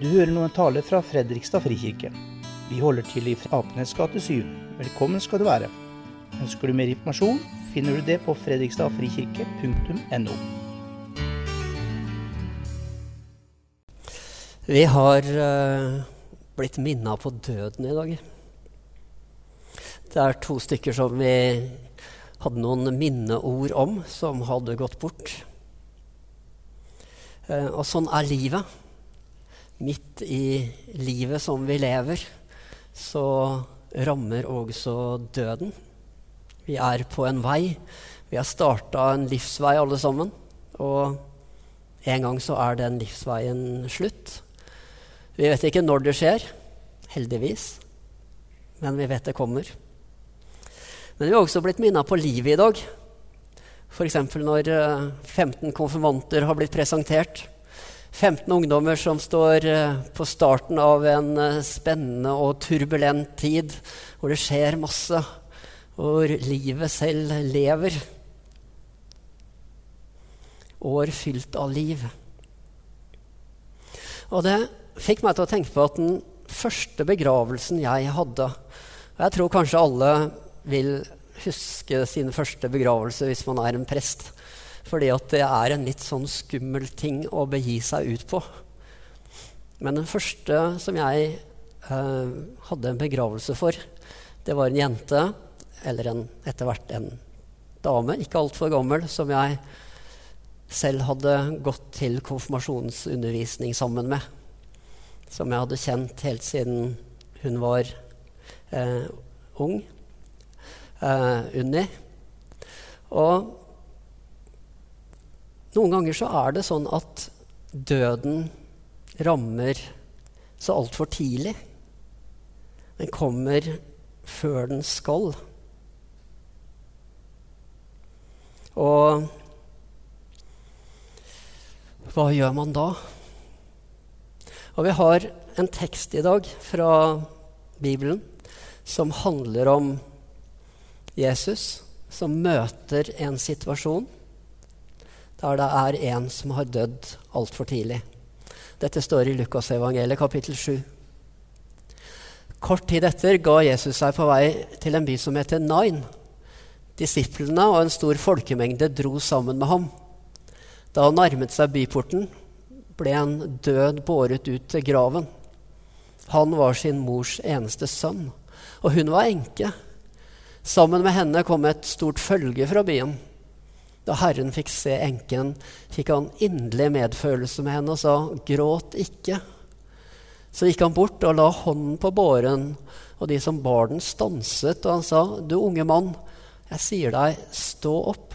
Du hører nå en tale fra Fredrikstad frikirke. Vi holder til i Apenes gate 7. Velkommen skal du være. Ønsker du mer informasjon, finner du det på fredrikstadfrikirke.no. Vi har uh, blitt minna på døden i dag. Det er to stykker som vi hadde noen minneord om, som hadde gått bort. Uh, og sånn er livet. Midt i livet som vi lever, så rammer også døden. Vi er på en vei. Vi har starta en livsvei, alle sammen. Og en gang så er den livsveien slutt. Vi vet ikke når det skjer, heldigvis. Men vi vet det kommer. Men vi har også blitt minna på livet i dag. F.eks. når 15 konfirmanter har blitt presentert. 15 ungdommer som står eh, på starten av en eh, spennende og turbulent tid, hvor det skjer masse, hvor livet selv lever. År fylt av liv. Og det fikk meg til å tenke på at den første begravelsen jeg hadde og Jeg tror kanskje alle vil huske sin første begravelse hvis man er en prest. Fordi at det er en litt sånn skummel ting å begi seg ut på. Men den første som jeg eh, hadde en begravelse for, det var en jente, eller etter hvert en dame, ikke altfor gammel, som jeg selv hadde gått til konfirmasjonsundervisning sammen med. Som jeg hadde kjent helt siden hun var eh, ung. Eh, Unni. Og noen ganger så er det sånn at døden rammer så altfor tidlig. Den kommer før den skal. Og hva gjør man da? Og vi har en tekst i dag fra Bibelen som handler om Jesus som møter en situasjon der det er en som har dødd altfor tidlig. Dette står i Lukasevangeliet kapittel 7. Kort tid etter ga Jesus seg på vei til en by som heter Nain. Disiplene og en stor folkemengde dro sammen med ham. Da han nærmet seg byporten, ble en død båret ut til graven. Han var sin mors eneste sønn, og hun var enke. Sammen med henne kom et stort følge fra byen. Da Herren fikk se enken, fikk han inderlig medfølelse med henne og sa, 'Gråt ikke.' Så gikk han bort og la hånden på båren, og de som bar den, stanset, og han sa, 'Du unge mann, jeg sier deg, stå opp.'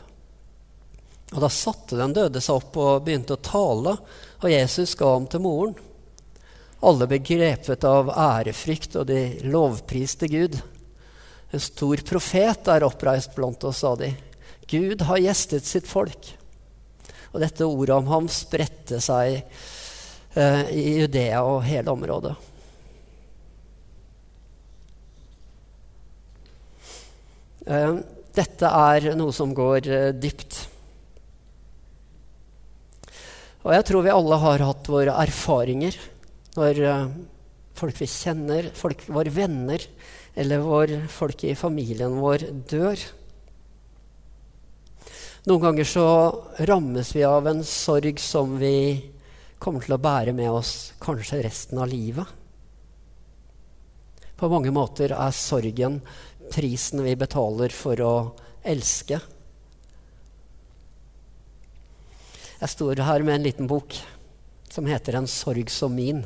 Og da satte den døde seg opp og begynte å tale, og Jesus ga ham til moren. Alle ble grepet av ærefrykt, og de lovpriste Gud. En stor profet er oppreist blant oss, sa de. Gud har gjestet sitt folk. Og dette ordet om ham spredte seg eh, i Judea og hele området. Eh, dette er noe som går eh, dypt. Og jeg tror vi alle har hatt våre erfaringer når eh, folk vi kjenner, folk, våre venner, eller vår, folk i familien vår dør. Noen ganger så rammes vi av en sorg som vi kommer til å bære med oss kanskje resten av livet. På mange måter er sorgen prisen vi betaler for å elske. Jeg står her med en liten bok som heter 'En sorg som min',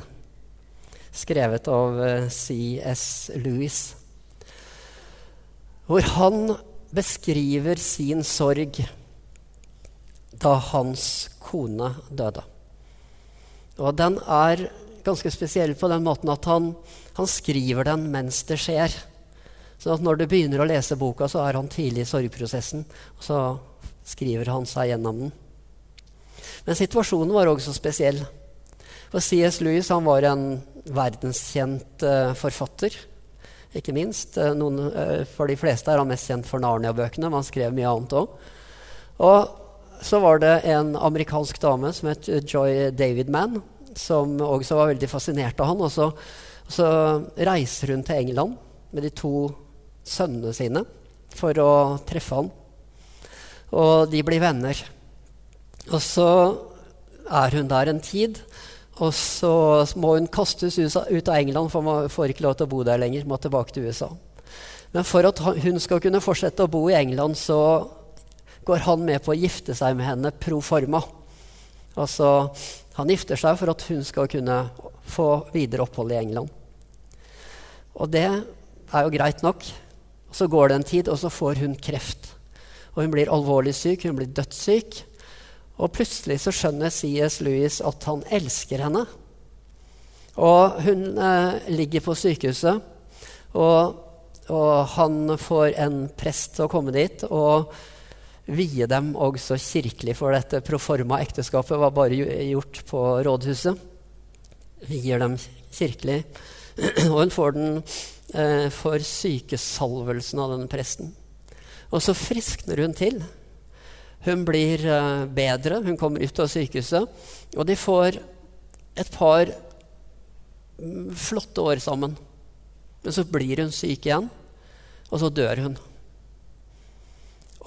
skrevet av eh, C.S. Lewis, hvor han beskriver sin sorg da hans kone døde. Og den er ganske spesiell på den måten at han, han skriver den mens det skjer. Så at når du begynner å lese boka, så er han tidlig i sorgprosessen. Og så skriver han seg gjennom den. Men situasjonen var også spesiell. For C.S. Lewis han var en verdenskjent uh, forfatter. Ikke minst. Uh, noen, uh, for de fleste er han mest kjent for Narnia-bøkene, men han skrev mye annet òg. Og så var det en amerikansk dame som het Joy Davidman, som også var veldig fascinert av han. Og så, så reiser hun til England med de to sønnene sine for å treffe han. Og de blir venner. Og så er hun der en tid. Og så må hun kastes ut av England, for man får ikke lov til å bo der lenger. Må tilbake til USA. Men for at hun skal kunne fortsette å bo i England, så går han med på å gifte seg med henne pro forma. Altså, han gifter seg for at hun skal kunne få videre opphold i England. Og det er jo greit nok. Så går det en tid, og så får hun kreft. Og hun blir alvorlig syk, hun blir dødssyk. Og plutselig så skjønner C.S. Lewis at han elsker henne. Og hun eh, ligger på sykehuset, og, og, han får en prest til å komme dit og vie dem også kirkelig, for dette proforma ekteskapet var bare gjort på rådhuset. Vier dem kirkelig. Og hun får den eh, for sykesalvelsen av denne presten. Og så friskner hun til. Hun blir eh, bedre, hun kommer ut av sykehuset, og de får et par mm, flotte år sammen. Men så blir hun syk igjen, og så dør hun.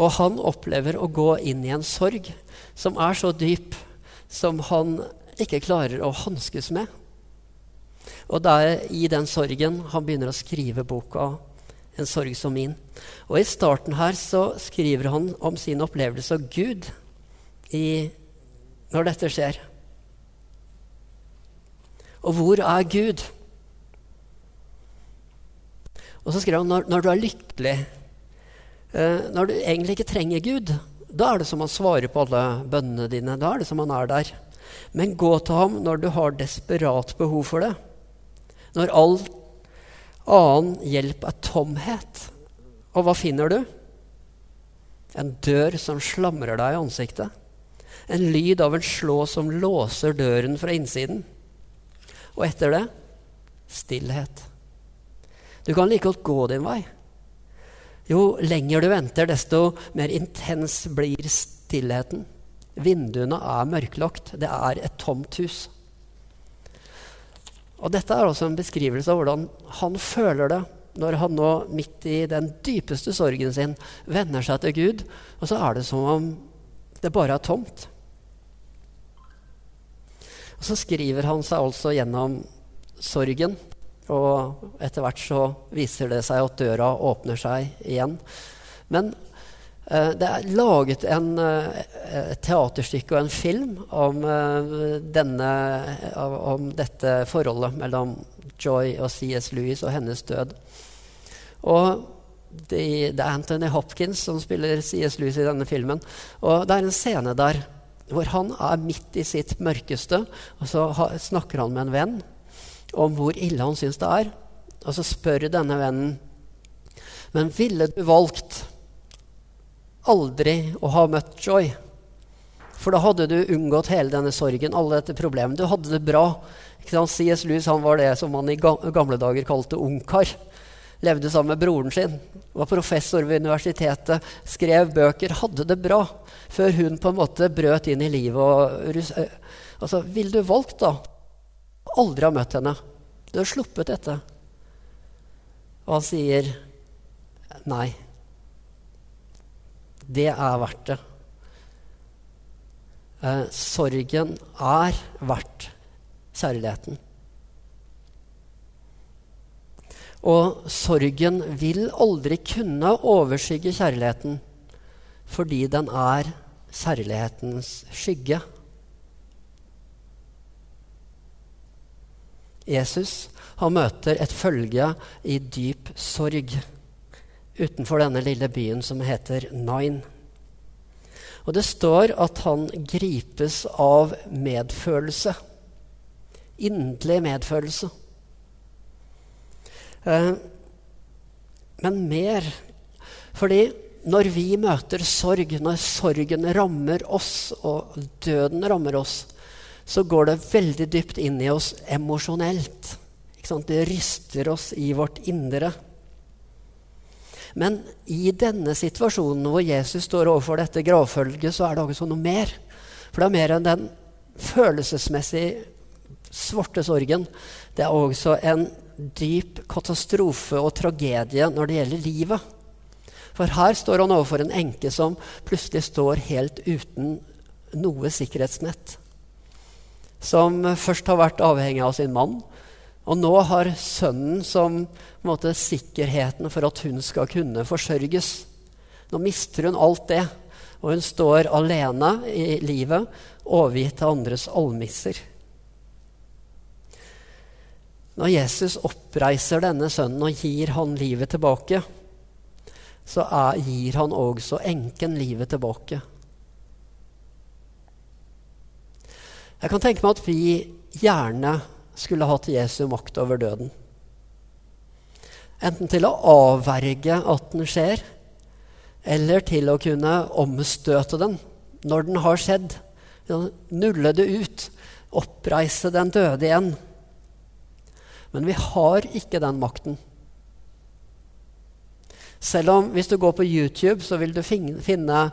Og han opplever å gå inn i en sorg som er så dyp som han ikke klarer å hanskes med. Og det er i den sorgen han begynner å skrive boka en sorg som min. Og I starten her så skriver han om sin opplevelse av Gud i, når dette skjer. Og hvor er Gud? Og så skriver han når, når du er lykkelig, når du egentlig ikke trenger Gud, da er det som han svarer på alle bønnene dine. Da er det som han er der. Men gå til ham når du har desperat behov for det. Når all Annen hjelp er tomhet. Og hva finner du? En dør som slamrer deg i ansiktet. En lyd av en slå som låser døren fra innsiden. Og etter det stillhet. Du kan like godt gå din vei. Jo lenger du venter, desto mer intens blir stillheten. Vinduene er mørklagt. Det er et tomt hus. Og dette er også en beskrivelse av hvordan han føler det når han nå, midt i den dypeste sorgen sin, vender seg til Gud, og så er det som om det bare er tomt. Og så skriver han seg altså gjennom sorgen, og etter hvert så viser det seg at døra åpner seg igjen. Men Eh, det er laget en, eh, et teaterstykke og en film om, eh, denne, om dette forholdet mellom Joy og C.S. Lewis og hennes død. Og det, det, er Anthony Hopkins som spiller C.S. Lewis i denne filmen. Og det er en scene der hvor han er midt i sitt mørkeste, og så snakker han med en venn om hvor ille han syns det er. Og så spør denne vennen Men ville du valgt aldri å ha møtt Joy. For da hadde du unngått hele denne sorgen, alle dette problemet. Du hadde det bra. C.S. Lewis han var det som man i gamle dager kalte ungkar. Levde sammen med broren sin, var professor ved universitetet, skrev bøker, hadde det bra. Før hun på en måte brøt inn i livet. Og, eh, altså, Ville du valgt, da? Aldri har møtt henne. Du har sluppet dette. Og han sier nei. Det er verdt det. Eh, sorgen er verdt kjærligheten. Og sorgen vil aldri kunne overskygge kjærligheten fordi den er kjærlighetens skygge. Jesus han møter et følge i dyp sorg utenfor denne lille byen som heter Nain. Og det står at han gripes av medfølelse. Inderlig medfølelse. Eh, men mer. Fordi når vi møter sorg, når sorgen rammer oss, og døden rammer oss, så går det veldig dypt inn i oss emosjonelt. Det ryster oss i vårt indre. Men i denne situasjonen hvor Jesus står overfor dette gravfølget, så er det også noe mer. For det er mer enn den følelsesmessige svarte sorgen, det er også en dyp katastrofe og tragedie når det gjelder livet. For her står han overfor en enke som plutselig står helt uten noe sikkerhetsnett. Som først har vært avhengig av sin mann, og nå har sønnen som måte, sikkerheten for at hun skal kunne forsørges. Nå mister hun alt det, og hun står alene i livet, overgitt til andres almisser. Når Jesus oppreiser denne sønnen og gir han livet tilbake, så er, gir han også enken livet tilbake. Jeg kan tenke meg at vi gjerne skulle hatt Jesu makt over døden. Enten til å avverge at den skjer, eller til å kunne omstøte den når den har skjedd. Nulle det ut, oppreise den døde igjen. Men vi har ikke den makten. Selv om hvis du går på YouTube, så vil du finne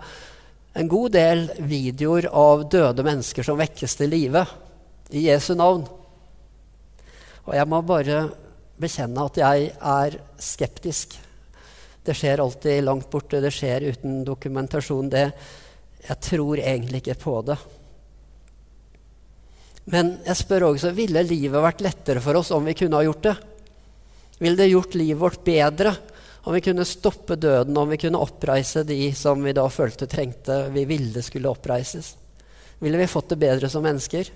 en god del videoer av døde mennesker som vekkes til live i Jesu navn. Og jeg må bare bekjenne at jeg er skeptisk. Det skjer alltid langt borte, det skjer uten dokumentasjon. Det, jeg tror egentlig ikke på det. Men jeg spør også ville livet vært lettere for oss om vi kunne ha gjort det? Ville det gjort livet vårt bedre om vi kunne stoppe døden, om vi kunne oppreise de som vi da følte trengte, vi ville skulle oppreises? Ville vi fått det bedre som mennesker?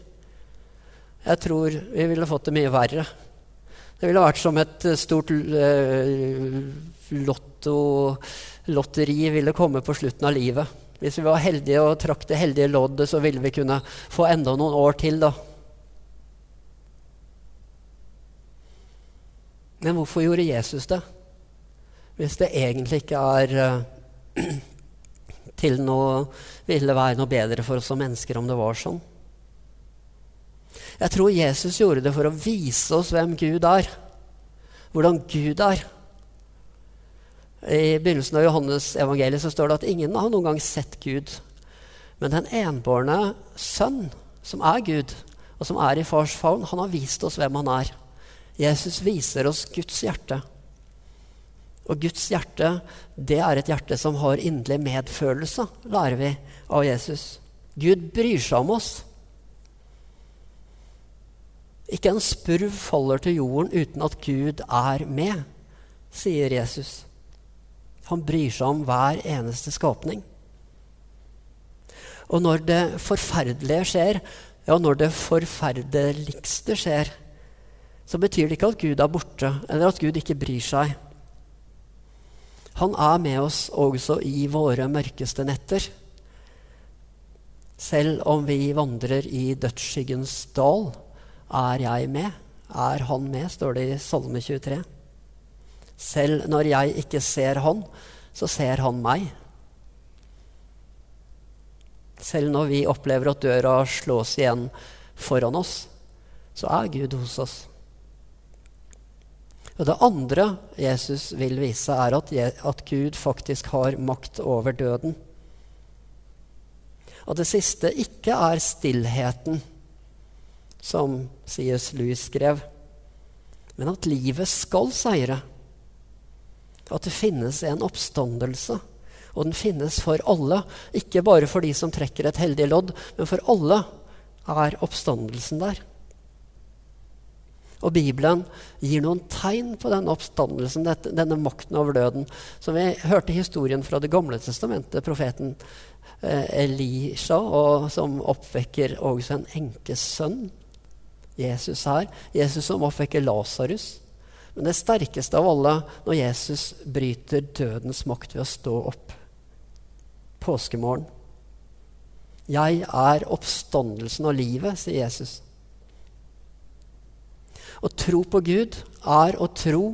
Jeg tror vi ville fått det mye verre. Det ville vært som et eh, stort uh, lotto, lotteri ville komme på slutten av livet. Hvis vi var heldige og trakk det heldige loddet, så ville vi kunne få enda noen år til, da. Men hvorfor gjorde Jesus det? Hvis det egentlig ikke er uh, til noe ville være noe bedre for oss som mennesker om det var sånn. Jeg tror Jesus gjorde det for å vise oss hvem Gud er. Hvordan Gud er. I begynnelsen av Johannes evangeliet så står det at ingen har noen gang sett Gud. Men den enbårne sønn, som er Gud, og som er i fars favn, han har vist oss hvem han er. Jesus viser oss Guds hjerte. Og Guds hjerte, det er et hjerte som har inderlig medfølelse, lærer vi av Jesus. Gud bryr seg om oss. Ikke en spurv faller til jorden uten at Gud er med, sier Jesus. Han bryr seg om hver eneste skapning. Og når det forferdelige skjer, ja, når det forferdeligste skjer, så betyr det ikke at Gud er borte, eller at Gud ikke bryr seg. Han er med oss også i våre mørkeste netter. Selv om vi vandrer i dødsskyggens dal, er jeg med? Er han med? står det i Salme 23. Selv når jeg ikke ser han, så ser han meg. Selv når vi opplever at døra slås igjen foran oss, så er Gud hos oss. Og Det andre Jesus vil vise, er at, at Gud faktisk har makt over døden. Og det siste ikke er stillheten som C.S. Lewis skrev, men at livet skal seire. At det finnes en oppstandelse. Og den finnes for alle. Ikke bare for de som trekker et heldig lodd, men for alle er oppstandelsen der. Og Bibelen gir noen tegn på den oppstandelsen, denne makten over døden. Som vi hørte historien fra Det gamle testamentet, profeten eh, Elisha, og som oppvekker også en enkes sønn Jesus her. Jesus som oppvekker Lasarus. Men det sterkeste av alle når Jesus bryter dødens makt ved å stå opp påskemorgen. Jeg er oppstandelsen og livet, sier Jesus. Å tro på Gud er å tro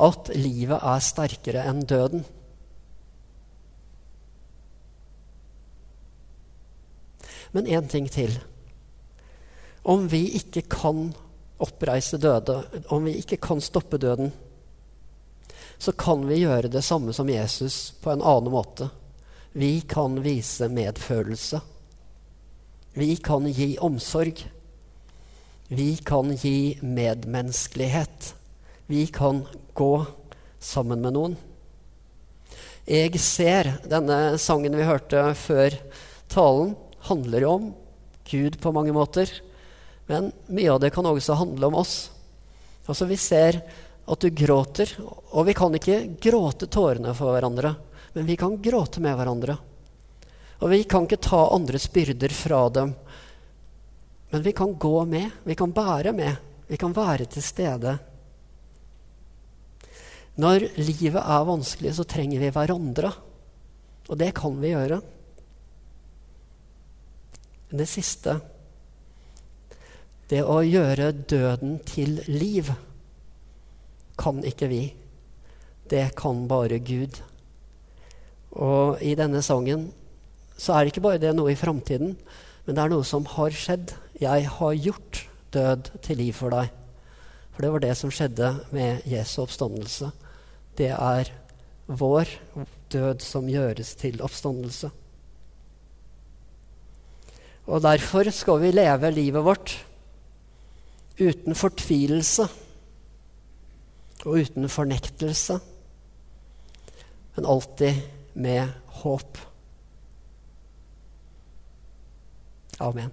at livet er sterkere enn døden. Men én ting til. Om vi ikke kan oppreise døde, om vi ikke kan stoppe døden, så kan vi gjøre det samme som Jesus på en annen måte. Vi kan vise medfølelse. Vi kan gi omsorg. Vi kan gi medmenneskelighet. Vi kan gå sammen med noen. Jeg ser denne sangen vi hørte før talen, handler om Gud på mange måter. Men mye av det kan også handle om oss. Altså Vi ser at du gråter, og vi kan ikke gråte tårene for hverandre, men vi kan gråte med hverandre. Og vi kan ikke ta andres byrder fra dem, men vi kan gå med, vi kan bære med, vi kan være til stede. Når livet er vanskelig, så trenger vi hverandre. Og det kan vi gjøre. Men det siste Det å gjøre døden til liv kan ikke vi. Det kan bare Gud. Og i denne sangen så er det ikke bare det noe i framtiden, men det er noe som har skjedd. Jeg har gjort død til liv for deg. For det var det som skjedde med Jesu oppstandelse. Det er vår død som gjøres til oppstandelse. Og derfor skal vi leve livet vårt uten fortvilelse og uten fornektelse, men alltid med håp. Amen.